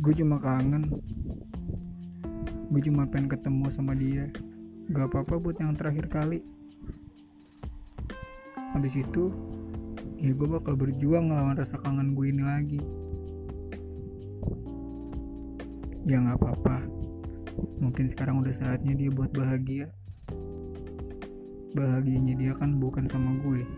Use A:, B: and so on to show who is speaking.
A: gue cuma kangen. Gue cuma pengen ketemu sama dia. Gak apa-apa buat yang terakhir kali. Habis itu ya gue bakal berjuang ngelawan rasa kangen gue ini lagi. Ya gak apa-apa. Mungkin sekarang udah saatnya dia buat bahagia. Bahagianya dia kan bukan sama gue.